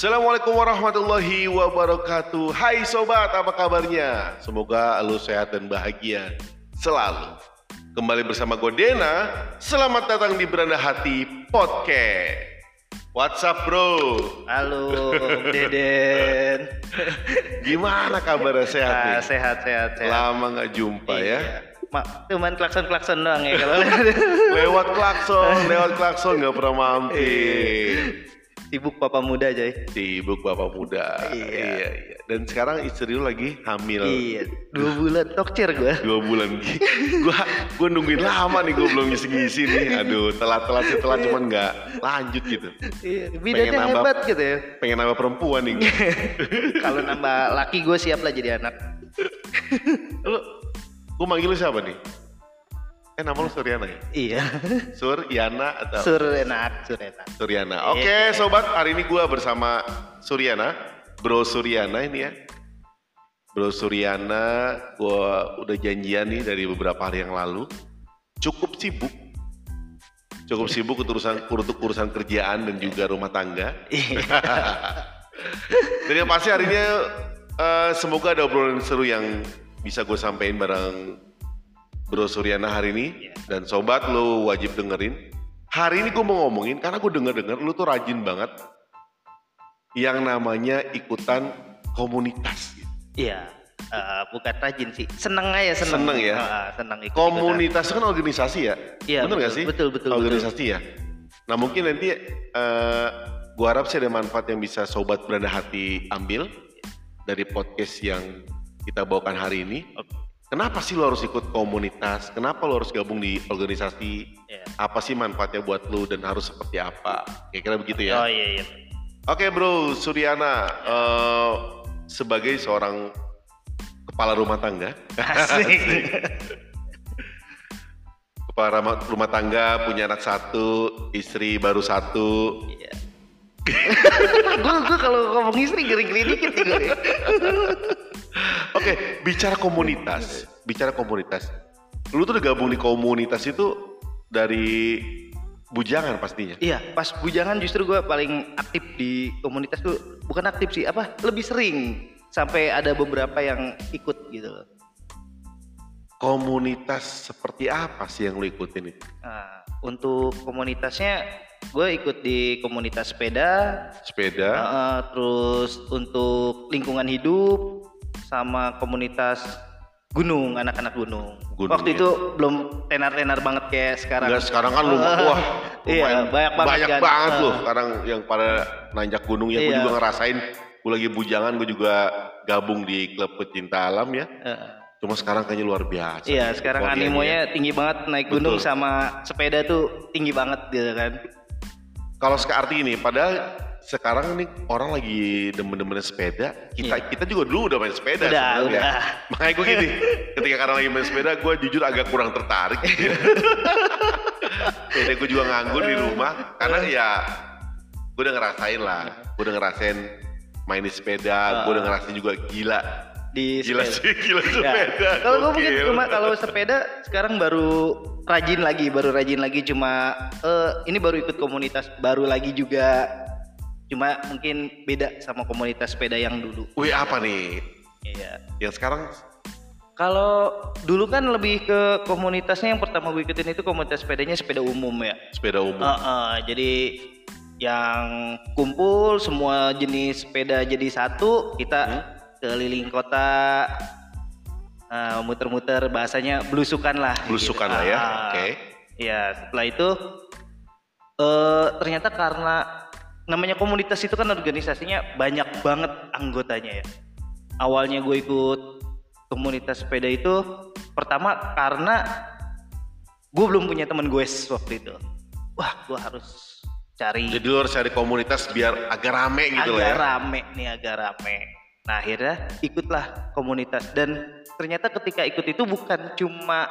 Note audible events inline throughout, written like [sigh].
Assalamualaikum warahmatullahi wabarakatuh. Hai sobat, apa kabarnya? Semoga lu sehat dan bahagia selalu. Kembali bersama gue Dena. Selamat datang di Beranda Hati Podcast. What's up bro? Halo Om [laughs] Deden. Gimana kabarnya? Sehat Ah, nih? Sehat, sehat, sehat. Lama gak jumpa ya. Iya. Mak, cuman klakson-klakson doang ya kalau [laughs] Lewat klakson, lewat klakson gak pernah mampir Sibuk papa muda coy Sibuk bapak muda. Iya. iya. Dan sekarang istri lu lagi hamil. Iya, dua bulan. Tokcer gue dua bulan. Gua gua nungguin lama nih gua belum ngisi ngisi nih. Aduh telat telat sih telat cuman nggak lanjut gitu. Iya, bidanya nambah- hebat gitu ya. pengen nambah perempuan nih. [laughs] Kalau nambah laki gue siap lah jadi anak. Lu gua manggil lu siapa nih eh nama lu Suryana ya? Iya. Suryana atau? Sur enak, sur enak Suryana oke Iya. sobat hari ini gua bersama Suryana. Bro Suryana ini ya. Bro Suryana gua udah janjian nih dari beberapa hari yang lalu. Cukup sibuk. Cukup [laughs] sibuk untuk urusan untuk urusan kerjaan dan juga rumah tangga. Iya. [laughs] Dan yang pasti hari ini eh, semoga ada obrolan seru yang bisa gue sampaikan bareng Bro Suryana hari ini dan sobat lo wajib dengerin. Hari ini gue mau ngomongin karena gue denger-denger lu tuh rajin banget yang namanya ikutan komunitas. Iya eh, bukan rajin sih seneng aja seneng Seneng ya? Ah, seneng ikut Komunitas kan organisasi ya? Iya, Bener betul, gak sih? betul, betul, Organisasi ya? Nah mungkin nanti eh gue harap sih ada manfaat yang bisa sobat beranda hati ambil dari podcast yang kita bawakan hari ini. Oke. Kenapa sih lo harus ikut komunitas? Kenapa lo harus gabung di organisasi? Iya. Apa sih manfaatnya buat lo dan harus seperti apa? Kira-kira begitu oh ya? iya iya Oke bro, Suryana eh, sebagai seorang kepala rumah tangga, asik [laughs] kepala rumah- tangga punya anak satu, istri baru satu. Iya. [laughs] [laughs] gue gue kalau ngomong istri gering-gering dikit nih gue. Oke, bicara komunitas, bicara komunitas. Lu tuh udah gabung di komunitas itu dari bujangan pastinya. Iya, pas bujangan justru gue paling aktif di komunitas tuh bukan aktif sih, apa lebih sering sampai ada beberapa yang ikut gitu. Komunitas seperti apa sih yang lu ikutin itu? Nah, untuk komunitasnya gue ikut di komunitas sepeda, Sepeda, eh, terus untuk lingkungan hidup sama komunitas gunung, anak-anak gunung. Gunung, Waktu ya. itu belum tenar-tenar banget kayak sekarang. Enggak sekarang kan lu wah [laughs] iya, banyak banget banyak kan. banget loh sekarang yang pada nanjak gunung ya gue Iya. juga ngerasain gue lagi bujangan gue juga gabung di klub pecinta alam ya Eh, cuma sekarang kayaknya luar biasa Iya, sekarang Euforianya. animonya tinggi banget naik gunung Betul. sama sepeda tuh tinggi banget gitu kan. kalau sekarang ini padahal sekarang nih orang lagi demen-demen sepeda kita Iya. kita juga dulu udah main sepeda Udah, sebenarnya. udah. makanya gue gini ketika sekarang lagi main sepeda gue jujur agak kurang tertarik [laughs] sepeda gue juga nganggur di rumah karena ya gue udah ngerasain lah gue udah ngerasain main di sepeda gue udah ngerasain juga gila Di gila sepeda. sih gila Ya, sepeda Kalau gue mungkin cuma kalau sepeda sekarang baru rajin lagi, baru rajin lagi cuma eh, ini baru ikut komunitas baru lagi juga. Cuma mungkin beda sama komunitas sepeda yang dulu. Wih apa nih Iya. yang sekarang Kalau dulu kan lebih ke komunitasnya yang pertama gue ikutin itu komunitas sepedanya sepeda umum ya. sepeda umum Heeh, jadi yang kumpul semua jenis sepeda jadi satu kita Hmm? keliling kota eh, muter-muter bahasanya belusukan lah Belusukan gitu. lah ya, Ah, oke. ya setelah itu eh ternyata karena namanya komunitas itu kan organisasinya banyak banget anggotanya ya. Awalnya gue ikut komunitas sepeda itu pertama karena gue belum punya teman gue waktu itu. Wah gue harus cari jadi lu harus cari komunitas biar agak rame gitu agak lah ya? rame nih agak rame. Nah akhirnya ikutlah komunitas. Dan ternyata ketika ikut itu bukan cuma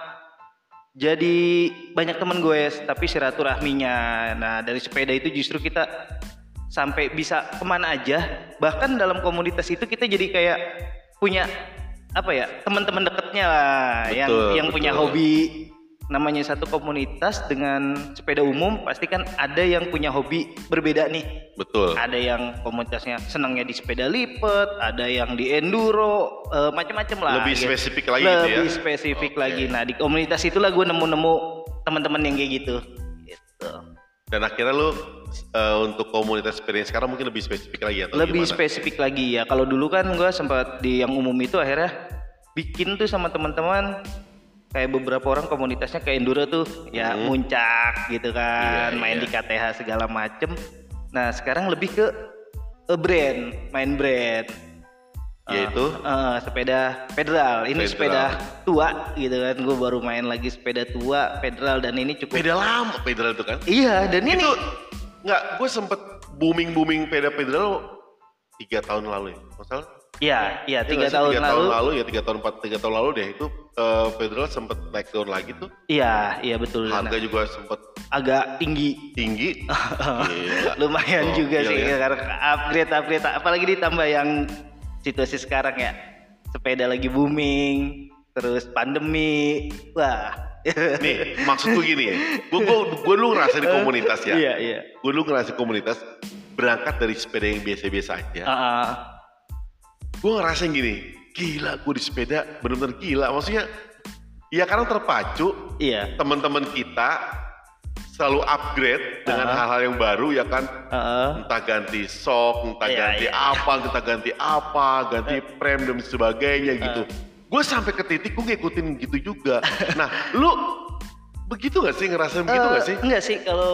jadi banyak teman gue tapi silaturahminya. Nah dari sepeda itu justru kita sampai bisa ke mana aja bahkan dalam komunitas itu kita jadi kayak punya apa ya teman-teman deketnya lah yang Betul, yang punya betul. hobi namanya satu komunitas dengan sepeda umum pasti kan ada yang punya hobi berbeda nih. Betul. Ada yang komunitasnya senangnya di sepeda lipat, ada yang di enduro, eh, macam-macam lah. Lebih gitu. spesifik lagi gitu ya? Lebih spesifik Oke. lagi. Nah di komunitas itulah gue nemu-nemu teman-teman yang kayak. Gitu. Dan akhirnya lu eh, untuk komunitas yang sekarang mungkin lebih spesifik lagi atau Lebih gimana? spesifik lagi ya. Kalau dulu kan gue sempat di yang umum itu akhirnya bikin tuh sama teman-teman kayak beberapa orang komunitasnya kayak enduro tuh ya Hmm. muncak gitu kan, Iya, main iya. di KTH segala macem. Nah sekarang lebih ke eh, brand, main brand. Yaitu? Eh, sepeda federal. Ini Federal. sepeda tua gitu kan. Gue baru main lagi sepeda tua federal dan ini cukup. Peda lama pedal itu kan? Iya dan ini Itu nggak, gue sempet booming booming peda pedal tiga tahun lalu ya, masalah? Iya, iya Iya tiga sih? tahun tiga lalu. tahun lalu ya tiga tahun empat tiga tahun lalu deh itu eh, federal sempet naik turun lagi tuh Iya, iya betul. harga Nah, juga sempet agak tinggi. tinggi Gila. [laughs] Lumayan Oh, juga iya sih ya. karena upgrade upgrade apalagi ditambah yang situasi sekarang ya. Sepeda lagi booming, terus pandemi. Wah. [laughs] nih maksud gue gini ya gue gue gue dulu ngerasain di komunitas ya Iya, iya. gue dulu ngerasain komunitas berangkat dari sepeda yang biasa-biasa aja Ah, ah. gue ngerasain gini gila gue di sepeda bener-bener gila maksudnya ya karena terpacu iya. teman-teman kita selalu upgrade dengan Ah. hal-hal yang baru ya kan ah. entah ganti sok, entah Iya, ganti. Eh. apa, entah ganti apa, ganti prem dan sebagainya gitu. Gue sampai ke titik gue ngikutin gitu juga. [laughs] nah, lu begitu gak sih ngerasain begitu Eh, gak sih? Enggak sih, kalau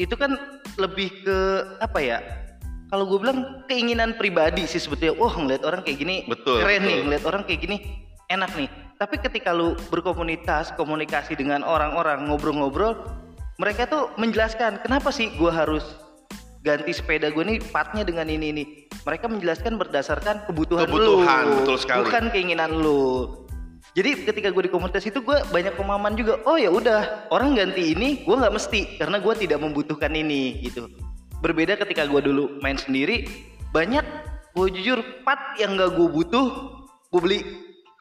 itu kan lebih ke apa ya? Kalau gue bilang keinginan pribadi sih sebetulnya. Wah ngeliat orang kayak gini Betul, keren betul. nih, ngeliat orang kayak gini enak nih. Tapi ketika lu berkomunitas, komunikasi dengan orang-orang, ngobrol-ngobrol, mereka tuh menjelaskan kenapa sih gue harus ganti sepeda gue nih partnya dengan ini ini. Mereka menjelaskan berdasarkan kebutuhan, Kebutuhan, lu, betul sekali. bukan keinginan lu. Jadi ketika gue di komunitas itu gue banyak pemahaman juga. Oh ya udah orang ganti ini gue nggak mesti karena gue tidak membutuhkan ini gitu. Berbeda ketika gue dulu main sendiri banyak gue jujur part yang gak gue butuh gue beli.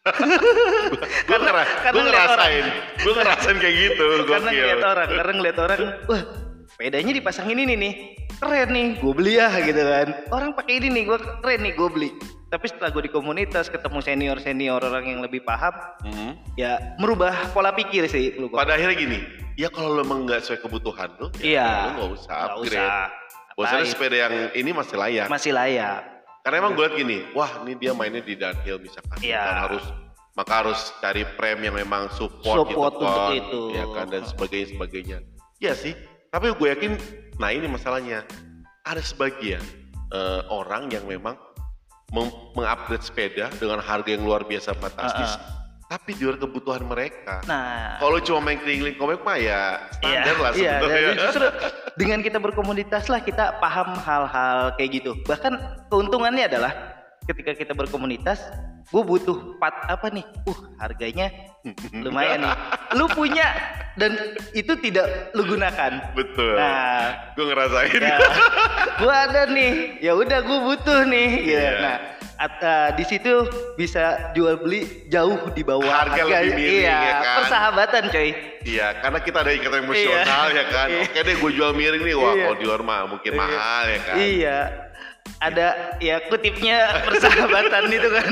[laughs] Gue ngera ngerasain, gue ngerasain kayak gitu. karena ngeliat orang, karena ngeliat orang, wah sepedanya dipasangin ini nih, keren nih, gue beli ya gitu kan. Orang pakai ini nih, gue keren nih, gue beli. Tapi setelah gue di komunitas ketemu senior senior orang yang lebih paham, Mhm. ya merubah pola pikir sih lu. Pada akhirnya gini, ya kalau lu emang nggak sesuai kebutuhan Iya. ya lu nggak usah Nggak upgrade. usah. Sepeda yang ini masih layak. Masih layak. Karena emang gue liat gini, wah ini dia mainnya di downhill misalkan, Iya. Kan harus maka harus cari prem yang memang support, Support gitu kan, itu. ya kan dan sebagainya sebagainya. Iya sih, tapi gue yakin, nah ini masalahnya ada sebagian eh, orang yang memang meng- mengupgrade sepeda dengan harga yang luar biasa fantastis, tapi di luar kebutuhan mereka. Nah, Kalau cuma main keliling komik mah ya standar lah iya, sebenarnya. justru dengan kita berkomunitas lah kita paham hal-hal kayak gitu. Bahkan keuntungannya adalah ketika kita berkomunitas, gue butuh part apa nih? Uh, harganya [laughs] lumayan nih. Lu punya dan itu tidak lu gunakan. Betul. Nah, gue ngerasain. ya, gue ada nih. Ya udah gue butuh nih. gitu. Iya. Nah, at- eh, di situ bisa jual beli jauh di bawah Harga lebih miring, iya, ya kan? persahabatan coy. Iya, karena kita ada ikatan emosional Iya. ya kan. Iya. Oke deh, gue jual miring nih. Wah, Iya. kalau di luar mah mungkin Iya. mahal ya kan. Iya. Ada ya kutipnya persahabatan itu kan.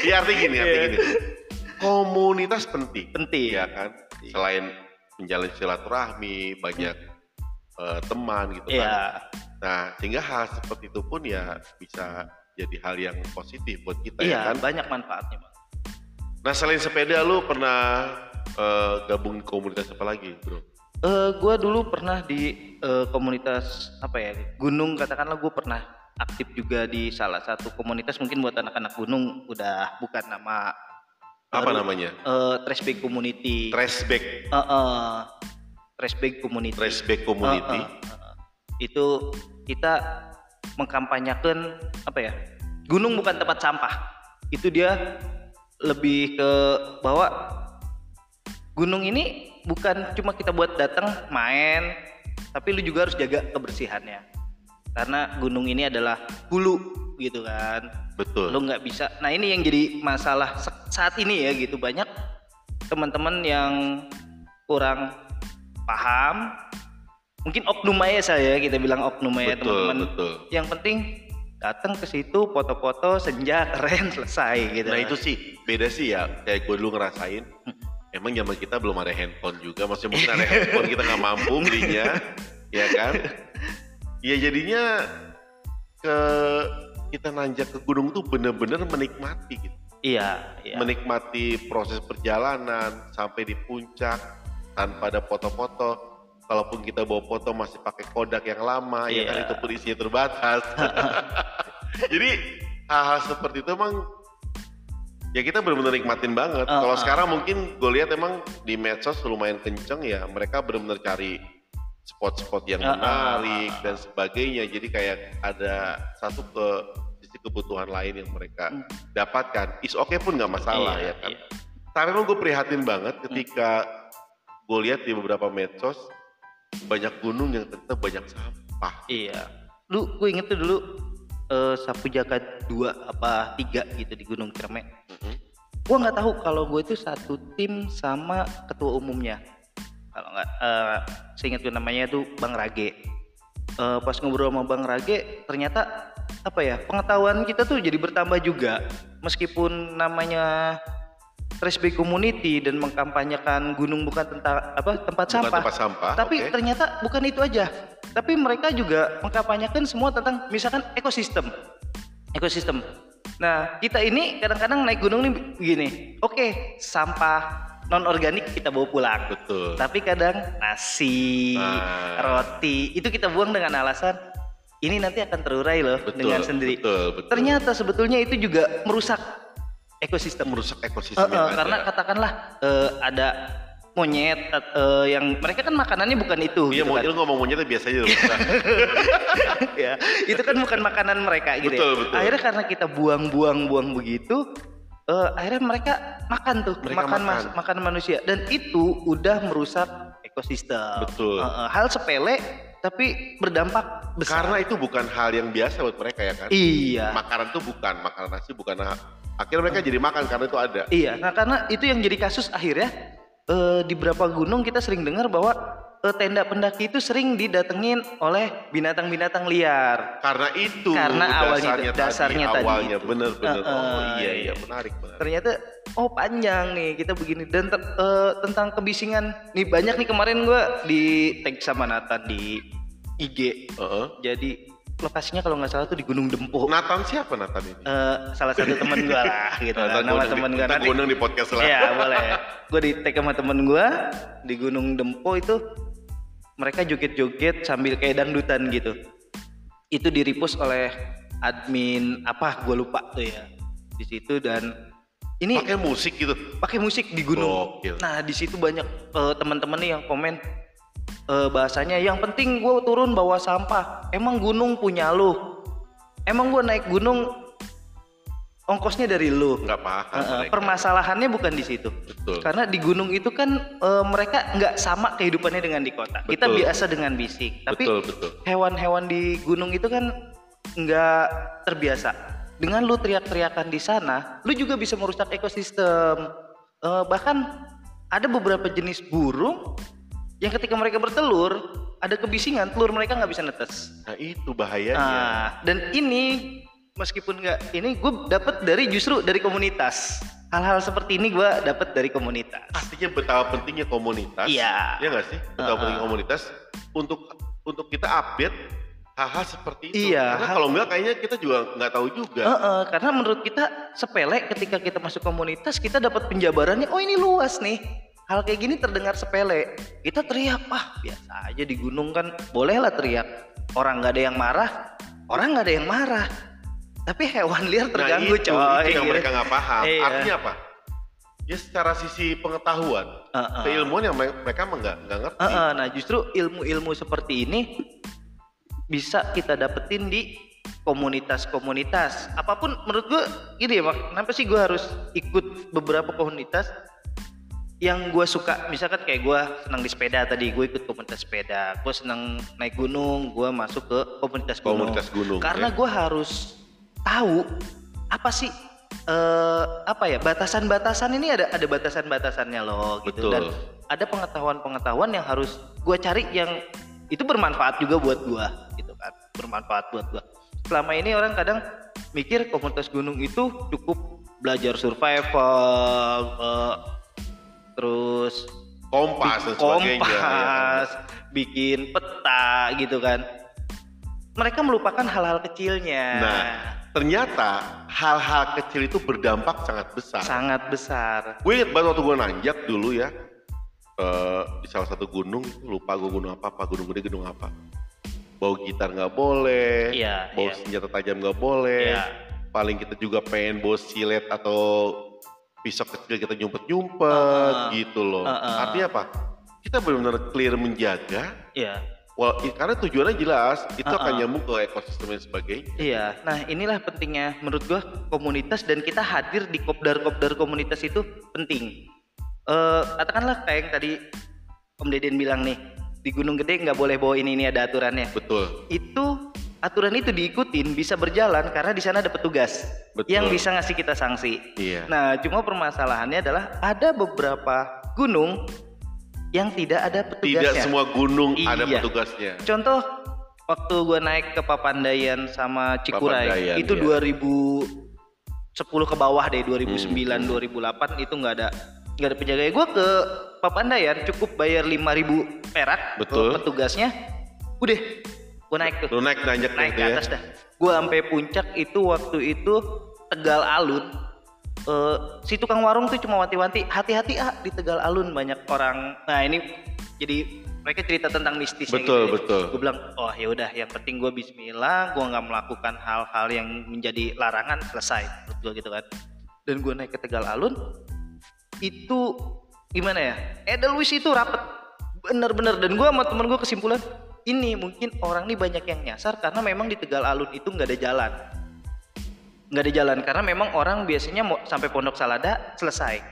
Iya, artinya gini, artinya Iya. gini. Komunitas penting. Penting. Ya kan. Selain menjalin silaturahmi, banyak eh, teman gitu Iya. kan. Nah, sehingga hal seperti itu pun ya bisa jadi hal yang positif buat kita ya Iya, kan. banyak manfaatnya, Bang. Nah, selain sepeda lu pernah eh, gabung di komunitas apa lagi, Bro? Eh, gua dulu pernah di eh, komunitas apa ya gunung katakanlah gue pernah aktif juga di salah satu komunitas mungkin buat anak-anak gunung udah bukan nama Apa baru. namanya? eh Trashback Community. Trashback, Eh, eh, Trashback Community. Trashback Community. Eh, eh, eh. Itu kita mengkampanyekan apa ya? Gunung bukan tempat sampah. Itu dia lebih ke bahwa gunung ini bukan cuma kita buat datang main, tapi lu juga harus jaga kebersihannya. Karena gunung ini adalah hulu gitu kan. Betul. Lu nggak bisa. Nah ini yang jadi masalah saat ini ya gitu banyak teman-teman yang kurang paham mungkin oknum aja saya kita bilang oknum aja teman-teman yang penting datang ke situ foto-foto senja [laughs] keren selesai gitu Nah itu sih beda sih ya kayak gue dulu ngerasain. Emang zaman kita belum ada handphone juga, maksudnya mungkin ada [laughs] handphone kita nggak mampu belinya, [laughs] ya kan? Ya jadinya ke kita nanjak ke gunung tuh bener-bener menikmati gitu. iya iya menikmati proses perjalanan sampai di puncak tanpa ada foto-foto. Kalaupun kita bawa foto masih pakai kodak yang lama, ya kan Iya. itu pun isinya terbatas. [laughs] Jadi hal-hal seperti itu emang ya kita benar-benar nikmatin banget. Uh, Kalau uh. sekarang mungkin gue lihat emang di medsos lumayan kenceng ya, mereka benar-benar cari spot-spot yang Uh, uh, menarik uh, uh. dan sebagainya. Jadi kayak ada satu ke sisi kebutuhan lain yang mereka Hmm. dapatkan. Is oke pun nggak masalah Iya, ya kan. iya. Tapi emang gue prihatin banget ketika gue lihat di beberapa medsos banyak gunung yang ternyata banyak sampah. Iya. Lu gue inget tuh dulu eh, sapu jagat dua apa tiga gitu di Gunung Ciremai. Mhm. Gue nggak tahu kalau gue itu satu tim sama ketua umumnya. Kalau nggak, eh seingat gue namanya tuh Bang Rage. Eh, pas ngobrol sama Bang Rage, ternyata apa ya pengetahuan kita tuh jadi bertambah juga. Meskipun namanya Trash Community dan mengkampanyekan gunung bukan tentang apa tempat Bukan sampah. tempat sampah. Tapi oke. ternyata bukan itu aja. Tapi mereka juga mengkampanyekan semua tentang misalkan ekosistem. Ekosistem. Nah, kita ini kadang-kadang naik gunung nih begini. Oke, sampah non organik kita bawa pulang. betul. Tapi kadang nasi, Nah. roti itu kita buang dengan alasan ini nanti akan terurai loh Betul. dengan sendiri. Betul, betul. Ternyata sebetulnya itu juga merusak ekosistem. merusak ekosistem. eh, yang ada. karena katakanlah eh, ada monyet eh, yang mereka kan makanannya bukan itu Iya, gitu mau kan. ngomong monyetnya biasa aja. [laughs] ya itu kan bukan makanan mereka gitu Betul, ya. betul. akhirnya karena kita buang-buang-buang begitu eh, akhirnya mereka makan tuh Mereka makan makan. mas- makan manusia dan itu udah merusak ekosistem Betul. Eh, eh, hal sepele tapi berdampak besar Karena itu bukan hal yang biasa buat mereka ya kan. iya Makanan tuh bukan, makanan nasi bukan. Akhirnya mereka jadi makan karena itu ada. Iya, nah karena itu yang jadi kasus akhirnya eh, di beberapa gunung kita sering dengar bahwa eh, tenda pendaki itu sering didatengin oleh binatang-binatang liar. Karena itu Karena awalnya dasarnya, itu- dasarnya tadi, tadi awalnya itu. bener-bener. Uh, uh, oh iya iya. menarik menarik. Ternyata oh panjang nih kita begini dan ter- eh, tentang kebisingan nih banyak nih kemarin gua di tag sama Nathan di IG. Heeh. Jadi lokasinya kalau nggak salah tuh di Gunung Dempo. Nathan siapa Nathan ini? Eh, salah satu temen gua lah [laughs] gitu. Gua Nama undang temen ntar nanti. gua undang di podcast lah. Iya [laughs] boleh. Gue di tag sama temen gue di Gunung Dempo itu mereka joget-joget sambil kayak dangdutan gitu. Itu di repost oleh admin apa gue lupa tuh ya di situ dan ini Pakai musik gitu. pakai musik di gunung. Gokil. Nah di situ banyak eh, teman-teman nih yang komen eh, bahasanya yang penting gue turun bawa sampah. Emang gunung punya lu? Emang gue naik gunung ongkosnya dari lu? Nggak paham mereka. permasalahannya bukan di situ. Betul. Karena di gunung itu kan eh, mereka nggak sama kehidupannya dengan di kota. Kita Betul. biasa dengan bisik, tapi hewan-hewan di gunung itu kan nggak terbiasa. Dengan lu teriak-teriakan di sana, lu juga bisa merusak ekosistem. Eh, bahkan ada beberapa jenis burung yang ketika mereka bertelur ada kebisingan, telur mereka nggak bisa netes. Nah itu bahayanya. Nah, dan ini meskipun nggak ini gue dapat dari justru dari komunitas. Hal-hal seperti ini gue dapat dari komunitas. Artinya betapa pentingnya komunitas. Iya. Ya nggak sih? Betapa Uh-uh. pentingnya komunitas untuk untuk kita update hal-hal seperti itu. Iya, Karena kalau nggak kayaknya kita juga nggak tahu juga. Heeh, karena menurut kita sepele ketika kita masuk komunitas kita dapat penjabarannya oh ini luas nih hal kayak gini terdengar sepele kita teriak ah biasa aja di gunung kan bolehlah teriak orang nggak ada yang marah orang nggak ada yang marah tapi hewan liar terganggu nah, itu, coy itu yang mereka nggak paham. Iya. Artinya apa? Ya secara sisi pengetahuan, Heeh. keilmuan yang me- mereka nggak nggak ngerti. Heeh, nah justru ilmu-ilmu seperti ini bisa kita dapetin di komunitas-komunitas. Apa pun menurut gue gini ya, Mak. Kenapa sih gue harus ikut beberapa komunitas yang gue suka? Misalkan kayak gue senang di sepeda tadi, gue ikut komunitas sepeda. Gue senang naik gunung, gue masuk ke komunitas gunung. Komunitas gunung, Karena ya. gue harus tahu apa sih eh apa ya batasan-batasan ini ada ada batasan-batasannya loh gitu Betul. dan ada pengetahuan-pengetahuan yang harus gue cari yang itu bermanfaat juga buat gue gitu kan bermanfaat buat gue selama ini orang kadang mikir komunitas gunung itu cukup belajar survival eh, terus kompas dan sebagainya ya. kompas bikin peta gitu kan mereka melupakan hal-hal kecilnya Nah, ternyata hal-hal kecil itu berdampak sangat besar. sangat besar Gue inget banget waktu gue nanjak dulu ya eh, di salah satu gunung lupa gue gunung apa apa gunung gede gunung apa bawa gitar nggak boleh Iya, bawa iya. senjata tajam nggak boleh Iya. paling kita juga pengen bawa silet atau pisau kecil kita nyumpet nyumpet Uh-uh. gitu loh Uh-uh. artinya apa kita benar-benar clear menjaga Iya i- karena tujuannya jelas itu akan Uh-uh. nyambung ke ekosistem dan sebagainya Iya, nah inilah pentingnya menurut gua komunitas dan kita hadir di kopdar-kopdar komunitas itu penting. Eh katakanlah kayak yang tadi Om Deden bilang nih, di Gunung Gede nggak boleh bawa ini ini ada aturannya. betul Itu aturan itu diikutin bisa berjalan karena di sana ada petugas Betul. yang bisa ngasih kita sanksi. iya Nah, cuma permasalahannya adalah ada beberapa gunung yang tidak ada petugasnya. tidak semua gunung ada Iya. petugasnya Contoh waktu gua naik ke Papandayan sama Cikuray Papandayan, itu iya. 2010 ke bawah deh 2009 Hmm. 2008 itu nggak ada nggak ada penjaga. Gua ke Papandayan cukup bayar 5000 perak Betul. ke petugasnya. Udah gua naik tuh. lu naik nanjak Naik ke ya atas dah. Gua sampai puncak itu waktu itu Tegal Alun. Eh, si tukang warung tuh cuma wanti-wanti hati-hati ah di Tegal Alun banyak orang. Nah ini jadi mereka cerita tentang mistisnya Betul, gitu. betul. Gue bilang, oh ya udah, yang penting gue Bismillah, gue nggak melakukan hal-hal yang menjadi larangan selesai, menurut gue gitu kan. Dan gue naik ke Tegal Alun, itu gimana ya? Edelweiss itu rapet, bener-bener. Dan gue sama temen gue kesimpulan, ini mungkin orang nih banyak yang nyasar karena memang di Tegal Alun itu nggak ada jalan, nggak ada jalan karena memang orang biasanya mau sampai Pondok Salada selesai.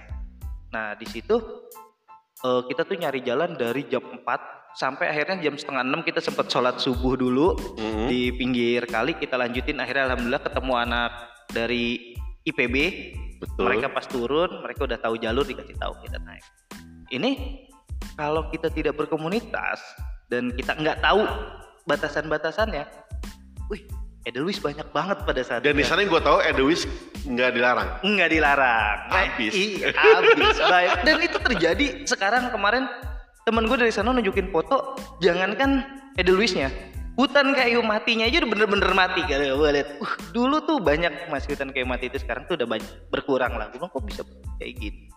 Nah di situ eh, kita tuh nyari jalan dari jam 4 sampai akhirnya jam setengah 6 kita sempat sholat subuh dulu Mhm. di pinggir kali. Kita lanjutin akhirnya alhamdulillah ketemu anak dari IPB betul. Mereka pas turun mereka udah tahu jalur dikasih tahu kita naik. Ini kalau kita tidak berkomunitas dan kita nggak tahu batasan-batasannya. Wih Edelweiss banyak banget pada saat dan di sana yang gue tahu Edelweiss nggak dilarang. Nggak dilarang. Nah, Habis. iya habis Baik. dan itu terjadi sekarang kemarin temen gue dari sana nunjukin foto jangankan Edelweissnya. Hutan kayu matinya aja udah bener-bener mati. Kan gue lihat uh, dulu tuh banyak masih hutan kayu mati itu sekarang tuh udah banyak berkurang lah. Gue bilang kok bisa kayak gini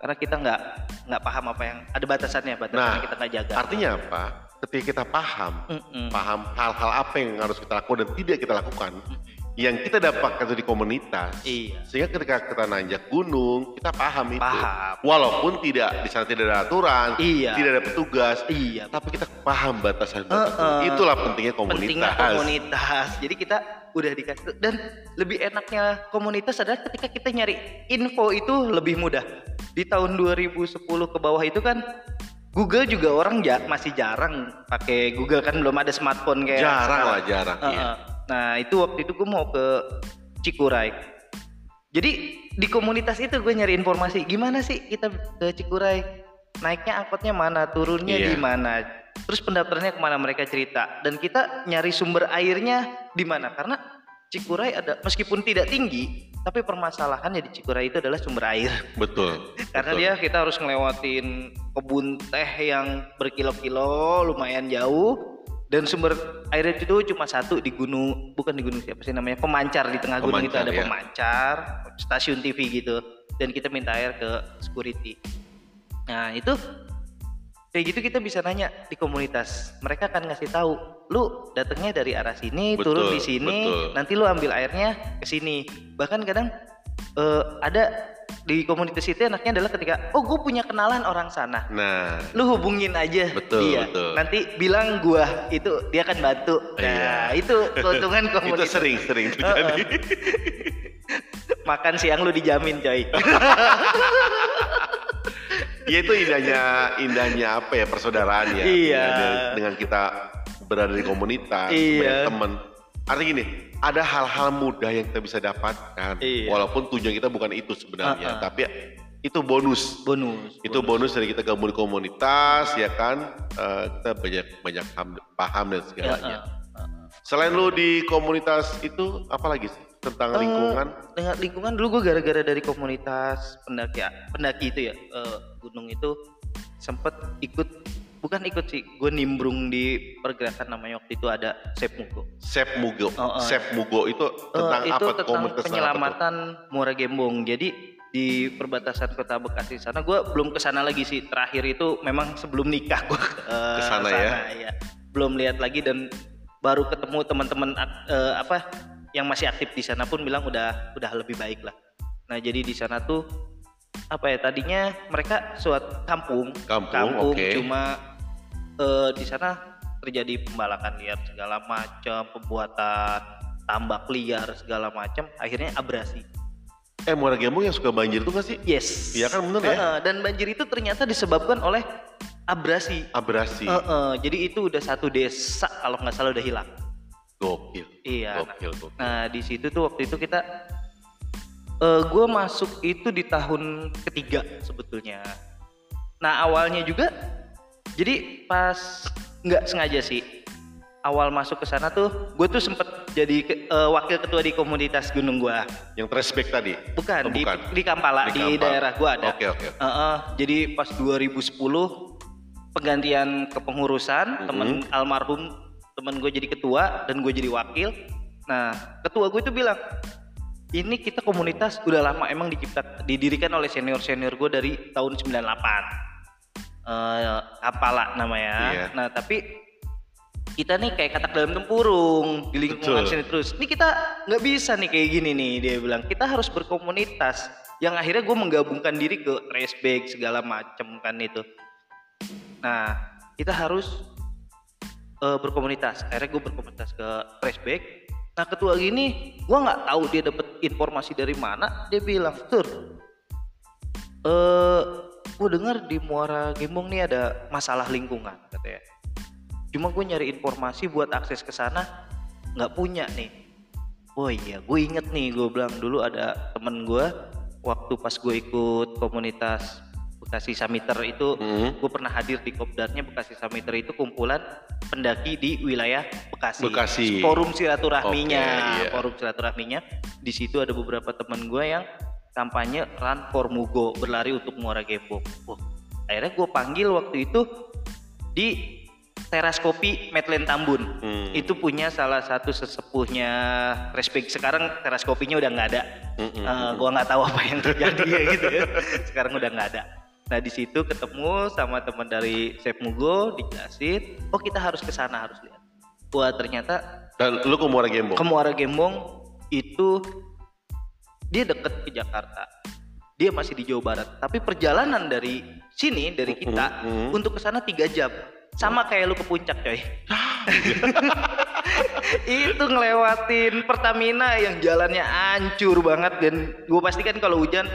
karena kita nggak nggak paham apa yang ada batasannya batasannya Nah, kita nggak jaga artinya apa ketika kita paham Mm-mm. paham hal-hal apa yang harus kita lakukan dan tidak kita lakukan yang kita dapatkan itu di komunitas Iya. sehingga ketika kita nanjak gunung kita paham itu Paham. walaupun tidak di sana tidak ada aturan Iya. tidak ada petugas iya tapi kita paham batasan Heeh. itulah pentingnya komunitas pentingnya komunitas. Jadi kita udah dikasih dan lebih enaknya komunitas adalah ketika kita nyari info itu lebih mudah. Di tahun 2010 ke bawah itu kan Google juga orang ja- masih jarang pakai Google kan belum ada smartphone kayak jarang sekarang. lah jarang Heeh. iya. Nah itu waktu itu gue mau ke Cikuray. Jadi di komunitas itu gue nyari informasi gimana sih kita ke Cikuray naiknya angkotnya mana turunnya Iya. di mana terus pendaftarannya ke mana mereka cerita dan kita nyari sumber airnya di mana karena Cikuray ada meskipun tidak tinggi tapi permasalahannya di Cikuray itu adalah sumber air. Betul [laughs] karena betul. dia kita harus ngelewatin kebun teh yang berkilo-kilo lumayan jauh. Dan sumber air itu cuma satu di gunung. Bukan di gunung siapa sih namanya pemancar. Di tengah gunung itu ada ya. pemancar stasiun TV gitu. Dan kita minta air ke security. Nah itu kayak gitu kita bisa nanya di komunitas. Mereka akan ngasih tahu lu datangnya dari arah sini Betul, turun di sini betul. nanti lu ambil airnya ke sini. Bahkan kadang eh, ada di komunitas itu enaknya adalah ketika oh gue punya kenalan orang sana. Nah. Lu hubungin aja Betul, dia. betul. nanti bilang gua itu dia akan bantu. Nah Iya. itu keuntungan [laughs] itu komunitas. sering sering terjadi. [laughs] Makan siang lu dijamin coy. [laughs] Ya itu indahnya indahnya apa ya persaudaraan ya? Iya. Dengan kita berada di komunitas Iya. banyak teman artinya gini ada hal-hal mudah yang kita bisa dapatkan Iya. walaupun tujuan kita bukan itu sebenarnya Uh-uh. tapi itu bonus. bonus Itu bonus dari kita gabung di komunitas ya kan. Eh, kita banyak banyak ham- paham dan Ya, segalanya. eh, eh, eh. Selain lu di komunitas itu apa lagi sih tentang Eh, lingkungan? dengan lingkungan dulu gue gara-gara dari komunitas pendaki pendaki itu ya eh, gunung itu sempet ikut bukan ikut sih gue nimbrung di pergerakan namanya waktu itu ada Sep Mugo Sep Mugo. Oh, oh. Sep Mugo itu Eh, tentang itu apa? tentang komunitas apa tuh? penyelamatan Muara Gembong jadi di perbatasan kota Bekasi sana gue belum ke sana lagi sih terakhir itu memang sebelum nikah gue Ke sana ya? ya belum lihat lagi dan baru ketemu teman-teman eh, apa yang masih aktif di sana pun bilang udah udah lebih baik lah nah jadi di sana tuh apa ya tadinya mereka suatu kampung Kampung, oke. cuma eh, di sana terjadi pembalakan liar segala macam pembuatan tambak liar segala macam akhirnya abrasi Eh Muara Gembong yang suka banjir tuh gak sih? yes Iya kan, bener ya? Heeh, dan banjir itu ternyata disebabkan oleh abrasi Abrasi. Heeh, jadi itu udah satu desa kalau nggak salah udah hilang Gokil. iya nah, Gokil, gokil. nah di situ tuh waktu itu kita eh gue masuk itu di tahun ketiga sebetulnya nah awalnya juga jadi pas nggak sengaja sih awal masuk ke sana tuh gue tuh sempet jadi ke- eh, wakil ketua di komunitas gunung gua Yang trashback tadi? bukan, Oh, di bukan. di Kampala Di di, Kampala. daerah gua ada Oke, oke. Heeh, jadi pas 2010 penggantian kepengurusan Mhm. temen almarhum temen gue jadi ketua dan gue jadi wakil nah ketua gue itu bilang ini kita komunitas udah lama emang dicipta didirikan oleh senior senior gue dari tahun 98 eh Kampala namanya Iya. nah tapi kita nih kayak katak dalam tempurung di lingkungan Betul. sini terus. Ini kita nggak bisa nih kayak gini nih dia bilang. Kita harus berkomunitas. Yang akhirnya gue menggabungkan diri ke raceback segala macem kan itu. Nah kita harus eh, berkomunitas. Akhirnya gue berkomunitas ke raceback. Nah ketua gini, gue nggak tahu dia dapat informasi dari mana. Dia bilang, tur, eh, gue dengar di Muara Gembong nih ada masalah lingkungan katanya cuma gue nyari informasi buat akses ke sana nggak punya nih oh iya gue inget nih gue bilang dulu ada temen gue waktu pas gue ikut komunitas Bekasi Samiter itu Mhm. gue pernah hadir di kopdarnya Bekasi Samiter itu kumpulan pendaki di wilayah Bekasi. Bekasi. Forum silaturahminya, Oke, iya. forum silaturahminya. Di situ ada beberapa teman gue yang kampanye Run for Mugo berlari untuk Muara Gembong. Wah, akhirnya gue panggil waktu itu di teras kopi Medland Tambun. Hmm. Itu punya salah satu sesepuhnya Respect. Sekarang teras kopinya udah nggak ada. Mm-mm. Eh, gua nggak tahu apa yang terjadi ya gitu ya. Sekarang udah nggak ada. Nah di situ ketemu sama teman dari Chef Mugo dijelasin, oh kita harus ke sana harus lihat. Wah ternyata Dan lu ke Muara Gembong? ke Muara Gembong itu dia deket ke Jakarta. Dia masih di Jawa Barat. Tapi perjalanan dari sini dari kita Mhm. untuk ke sana tiga jam. Sama kayak lu ke puncak coy. [gasps] itu ngelewatin Pertamina yang jalannya hancur banget dan gue pastikan kalau hujan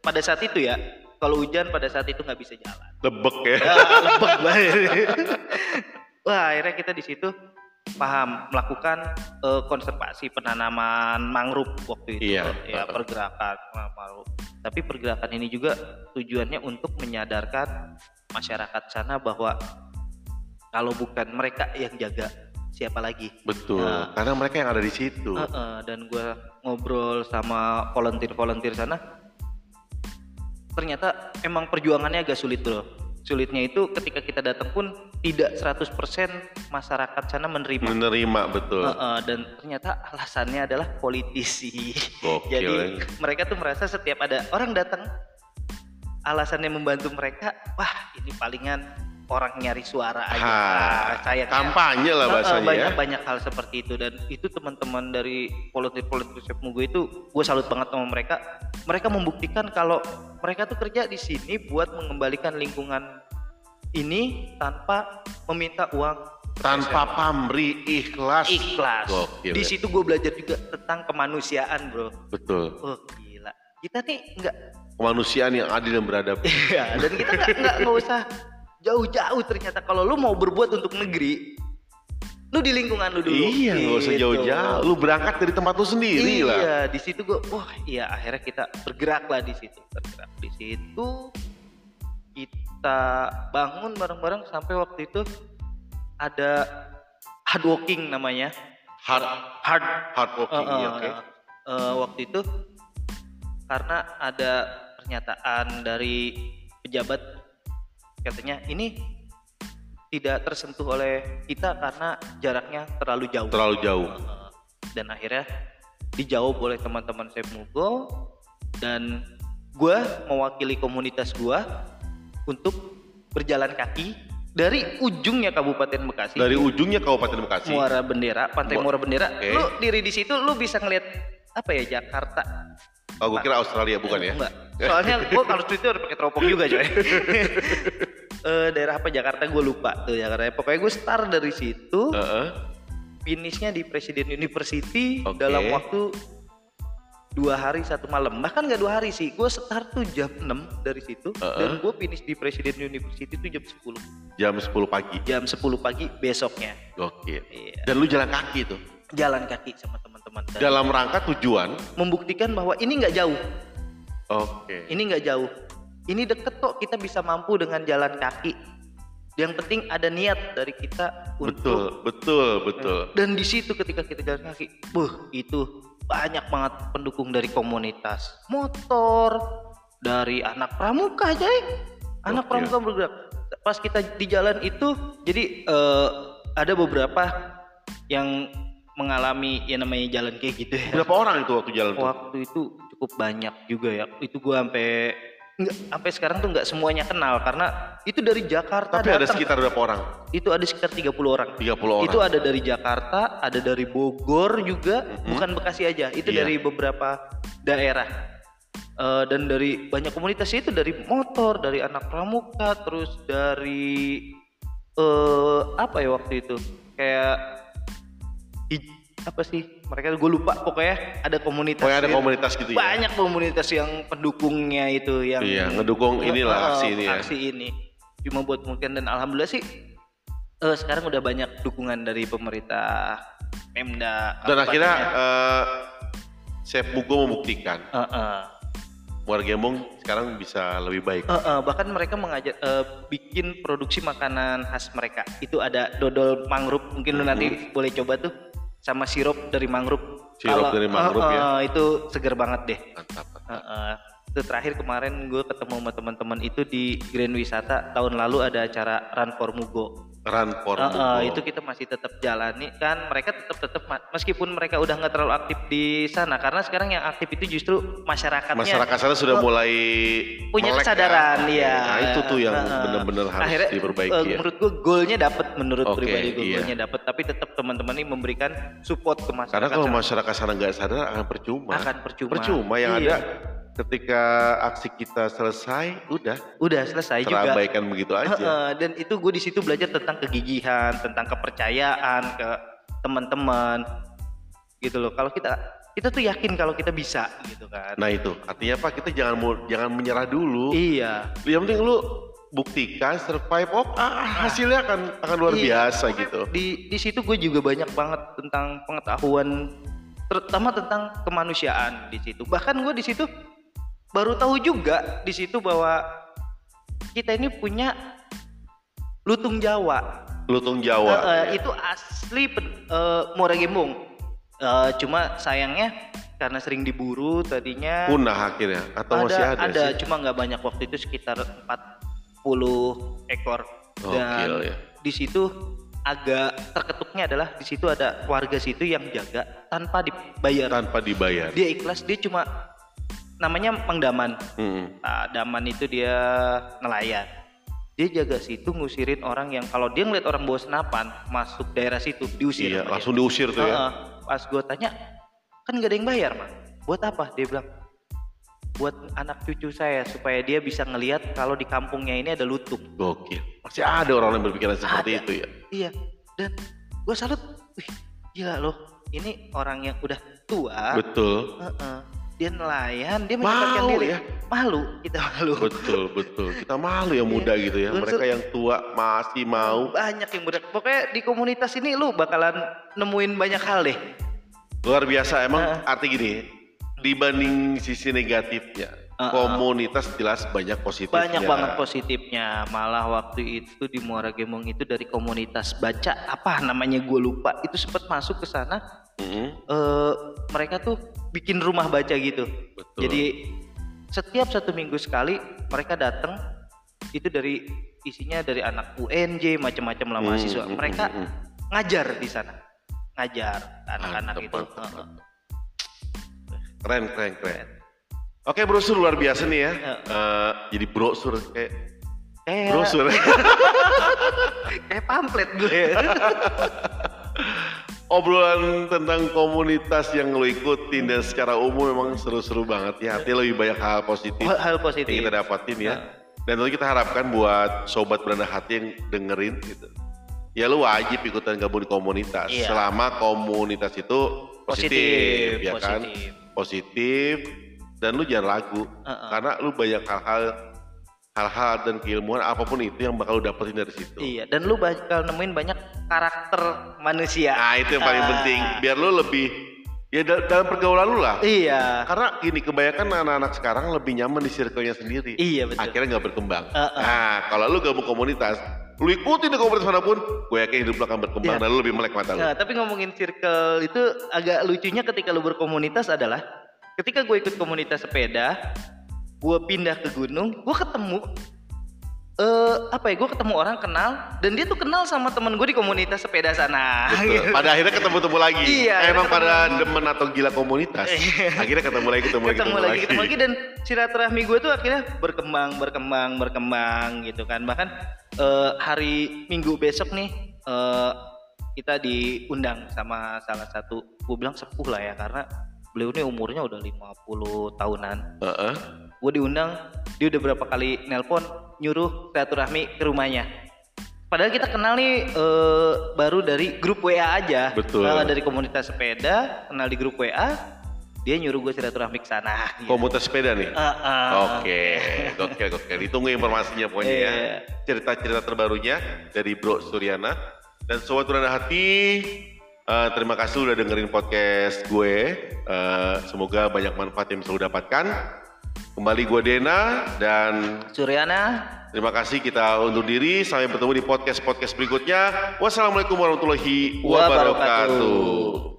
pada saat itu ya kalau hujan pada saat itu nggak bisa jalan Lebek ya? Ya, lebek banget. [laughs] wah akhirnya kita di situ paham melakukan eh, konservasi penanaman mangrove waktu itu Iya. ya pergerakan mangrove tapi pergerakan ini juga tujuannya untuk menyadarkan masyarakat sana bahwa kalau bukan mereka yang jaga siapa lagi Betul. Nah. Karena mereka yang ada di situ. Heeh, dan gue ngobrol sama volunteer-volunteer sana ternyata emang perjuangannya agak sulit bro sulitnya itu ketika kita datang pun tidak 100% masyarakat sana menerima Menerima betul. Heeh, dan ternyata alasannya adalah politisi Gokil, [laughs] jadi ya. mereka tuh merasa setiap ada orang datang alasannya membantu mereka wah ini palingan orang nyari suara aja Ha, Ah, sayangnya kampanye lah bahasanya banyak ya. banyak hal seperti itu dan itu teman-teman dari volunteer Chef Mugo itu gue salut banget sama mereka mereka membuktikan kalau mereka tuh kerja di sini buat mengembalikan lingkungan ini tanpa meminta uang Tanpa pamrih, ikhlas. ikhlas Gokil, di ya. situ gue belajar juga tentang kemanusiaan bro Betul. oh gila kita nih nggak Kemanusiaan yang adil dan beradab. [laughs] Iya, dan kita nggak nggak nggak usah jauh-jauh ternyata kalau lu mau berbuat untuk negeri lu di lingkungan lu dulu Iya, nggak usah gitu. jauh-jauh. Lu berangkat dari tempat lu sendiri iya, lah. di situ gue, wah iya akhirnya kita bergerak lah di situ, bergerak di situ. Kita bangun bareng-bareng sampai waktu itu ada hard walking namanya, Hard hard hard working, Eh, iya, eh, oke. eh, waktu itu karena ada pernyataan dari pejabat katanya ini tidak tersentuh oleh kita karena jaraknya terlalu jauh. Terlalu jauh. Dan akhirnya dijawab oleh teman-teman saya Mugo dan gue mewakili komunitas gue untuk berjalan kaki dari ujungnya Kabupaten Bekasi Dari ujungnya Kabupaten Bekasi. Muara Bendera, Pantai Mu- Muara Bendera. Oke. Lu diri di situ lu bisa ngeliat apa ya Jakarta. Oh, gue kira Australia bukan ya? Enggak. Soalnya gua kalau itu udah pakai teropong juga coy. [laughs] Eh, daerah apa Jakarta gue lupa tuh Jakarta. Pokoknya gue start dari situ, Heeh. finishnya di Presiden University Oke. dalam waktu dua hari satu malam bahkan nggak dua hari sih gue start tuh jam 6 dari situ Heeh. dan gue finish di Presiden University tuh jam 10 Jam 10 pagi. jam 10 pagi besoknya Oke. Iya. Dan lu jalan kaki tuh. jalan kaki sama teman-teman Dalam rangka tujuan. membuktikan bahwa ini nggak jauh Oke. ini nggak jauh ini deket kok kita bisa mampu dengan jalan kaki yang penting ada niat dari kita untuk Betul, betul, betul. dan di situ ketika kita jalan kaki buh itu banyak banget pendukung dari komunitas. Motor dari anak pramuka Jay anak Oke. pramuka bergerak. Pas kita di jalan itu jadi eh, ada beberapa yang mengalami ya namanya jalan kayak gitu ya. Berapa orang itu waktu jalan tuh? waktu itu cukup banyak juga ya. Itu gua sampai nggak sampai sekarang tuh nggak semuanya kenal karena itu dari Jakarta Tapi ada datang. sekitar berapa orang? itu ada sekitar 30 orang 30 orang. itu ada dari Jakarta ada dari Bogor juga Mhm. bukan Bekasi aja itu Iya. dari beberapa daerah Eh, dan dari banyak komunitas itu dari motor dari anak pramuka terus dari eh apa ya waktu itu kayak apa sih mereka gue lupa pokoknya ada komunitas Pokoknya ada gitu. komunitas gitu ya? banyak komunitas yang pendukungnya itu yang Iya, ngedukung inilah Eh, aksi ini ya. aksi ini cuma buat mungkin dan alhamdulillah sih eh, sekarang udah banyak dukungan dari pemerintah Pemda Dan akhirnya eh Chef Mugo membuktikan Eh, eh. Muara Gembong sekarang bisa lebih baik. Eh, eh, bahkan mereka mengajak eh, bikin produksi makanan khas mereka itu ada dodol mangrove mungkin lu nanti boleh coba tuh sama sirup dari mangrove Sirup Kalau- dari mangrove eh, ya. eh, itu seger banget deh Mantap. Eh, eh. itu terakhir kemarin gue ketemu sama teman-teman itu di Grand Wisata tahun lalu ada acara Run for Mugo Run for eh, Mugo. itu kita masih tetap jalani kan mereka tetap tetap meskipun mereka udah nggak terlalu aktif di sana karena sekarang yang aktif itu justru masyarakatnya Masyarakat sana sudah mulai punya melek kesadaran kan? ya. Nah itu tuh yang Heeh. benar-benar harus Akhirnya, diperbaiki eh, ya. Menurut gue goalnya dapat menurut Oke, pribadi gue iya. goalnya dapat tapi tetap teman-teman ini memberikan support ke masyarakat. Karena kalau masyarakat sana nggak sadar akan percuma. akan percuma. Percuma yang Iya. ada ketika aksi kita selesai udah udah selesai juga. terabaikan begitu aja. Heeh, dan itu gue di situ belajar tentang kegigihan, tentang kepercayaan ke teman-teman gitu loh. Kalau kita kita tuh yakin kalau kita bisa gitu kan. Nah itu artinya apa? Kita jangan mau jangan menyerah dulu. Iya. Yang penting lu buktikan survive oh ah, hasilnya akan akan luar Iya. biasa gitu. Di di situ gue juga banyak banget tentang pengetahuan terutama tentang kemanusiaan di situ. Bahkan gue di situ baru tahu juga di situ bahwa kita ini punya lutung Jawa. Lutung Jawa. Eh, eh, itu asli eh, Muara Gembong. Eh, cuma sayangnya karena sering diburu tadinya Punah akhirnya atau masih ada, ada sih? cuma nggak banyak waktu itu sekitar 40 ekor Gokil dan ya. di situ agak terketuknya adalah di situ ada warga situ yang jaga tanpa dibayar Tanpa dibayar. dia ikhlas dia cuma namanya Mang Daman Mm-mm. Nah, Daman itu dia nelayan dia jaga situ ngusirin orang yang kalau dia ngeliat orang bawa senapan masuk daerah situ diusir Iya, sama dia. langsung diusir tuh ya. Pas gue tanya kan gak ada yang bayar mah buat apa dia bilang buat anak cucu saya supaya dia bisa ngelihat kalau di kampungnya ini ada lutung Gokil. Masih ada orang yang berpikiran seperti Ada. itu ya. iya dan gue salut wih gila loh ini orang yang udah tua Betul. heeh, dia nelayan dia menyempatkan Malu diri ya? malu kita malu Betul, betul. Kita malu yang muda gitu ya. Unsur- Mereka yang tua masih mau. banyak yang muda pokoknya di komunitas ini lu bakalan nemuin banyak hal deh Luar biasa. Emang Heeh. arti gini, dibanding sisi negatifnya, Heeh. komunitas jelas banyak positifnya. banyak banget positifnya malah waktu itu di Muara Gembong itu dari komunitas baca apa namanya gue lupa itu sempat masuk ke sana Mm-mm, eh mereka tuh bikin rumah baca gitu Betul. jadi setiap satu minggu sekali mereka datang itu dari isinya dari anak UNJ macam-macam lah Hmm, mahasiswa hmm, mereka hmm, hmm. ngajar di sana ngajar anak-anak itu. Keren, keren, keren. Oke, brosur luar biasa nih ya. Eh, jadi brosur kayak kayak brosur. [laughs] kayak pamflet gue [laughs] Obrolan tentang komunitas yang lo ikutin dan secara umum memang seru-seru banget ya. Artinya lebih banyak hal positif hal yang positif kita dapatin ya. Nah. Dan tentu kita harapkan buat sobat beranda hati yang dengerin gitu. Ya lu wajib ikutan gabung di komunitas Iya. selama komunitas itu positif, ya kan? positif. Positif dan lu jangan lagu Heeh. karena lu banyak hal-hal hal-hal dan keilmuan apa pun itu yang bakal lu dapetin dari situ. Iya, dan lu bakal nemuin banyak karakter manusia. Nah, itu yang paling Ah. penting biar lu lebih ya dal- dalam pergaulan lu lah. Iya. Karena gini, kebanyakan anak-anak sekarang lebih nyaman di circle-nya sendiri. Iya, betul. Akhirnya nggak berkembang. Uh-uh. Nah, kalau lu gabung komunitas, lu ikutin di komunitas mana pun, gue yakin hidup lu akan berkembang Iya. dan lu lebih melek mata lu. Nah, tapi ngomongin circle itu agak lucunya ketika lu berkomunitas adalah ketika gue ikut komunitas sepeda, gue pindah ke gunung, gue ketemu eh apa ya? Gue ketemu orang kenal dan dia tuh kenal sama temen gue di komunitas sepeda sana. Betul. Pada akhirnya ketemu-temu [laughs] lagi. Iya, Emang ketemu pada lagi. demen atau gila komunitas. [laughs] akhirnya ketemu lagi, ketemu lagi, ketemu lagi ketemu lagi dan silaturahmi gue tuh akhirnya berkembang berkembang berkembang gitu kan bahkan eh, hari minggu besok nih eh, kita diundang sama salah satu gue bilang sepuh lah ya karena beliau ini umurnya udah 50 tahunan Heeh. Gue diundang dia udah berapa kali nelpon nyuruh silaturahmi ke rumahnya padahal kita kenal nih eh, baru dari grup WA aja Betul. Eh, dari komunitas sepeda kenal di grup WA dia nyuruh gue silaturahmi ke sana gitu. Komunitas sepeda nih. Ah, ah. Oke, gokil gokil. Ditunggu informasinya pokoknya ya. Iya. Cerita-cerita terbarunya dari Bro Suryana dan sobat Beranda Hati. eh, terima kasih udah dengerin podcast gue. Eh, semoga banyak manfaat yang bisa lu dapatkan. Kembali gue Dena dan Suryana terima kasih kita undur diri. Sampai bertemu di podcast-podcast berikutnya. Wassalamualaikum warahmatullahi Wabarakatuh. wabarakatuh.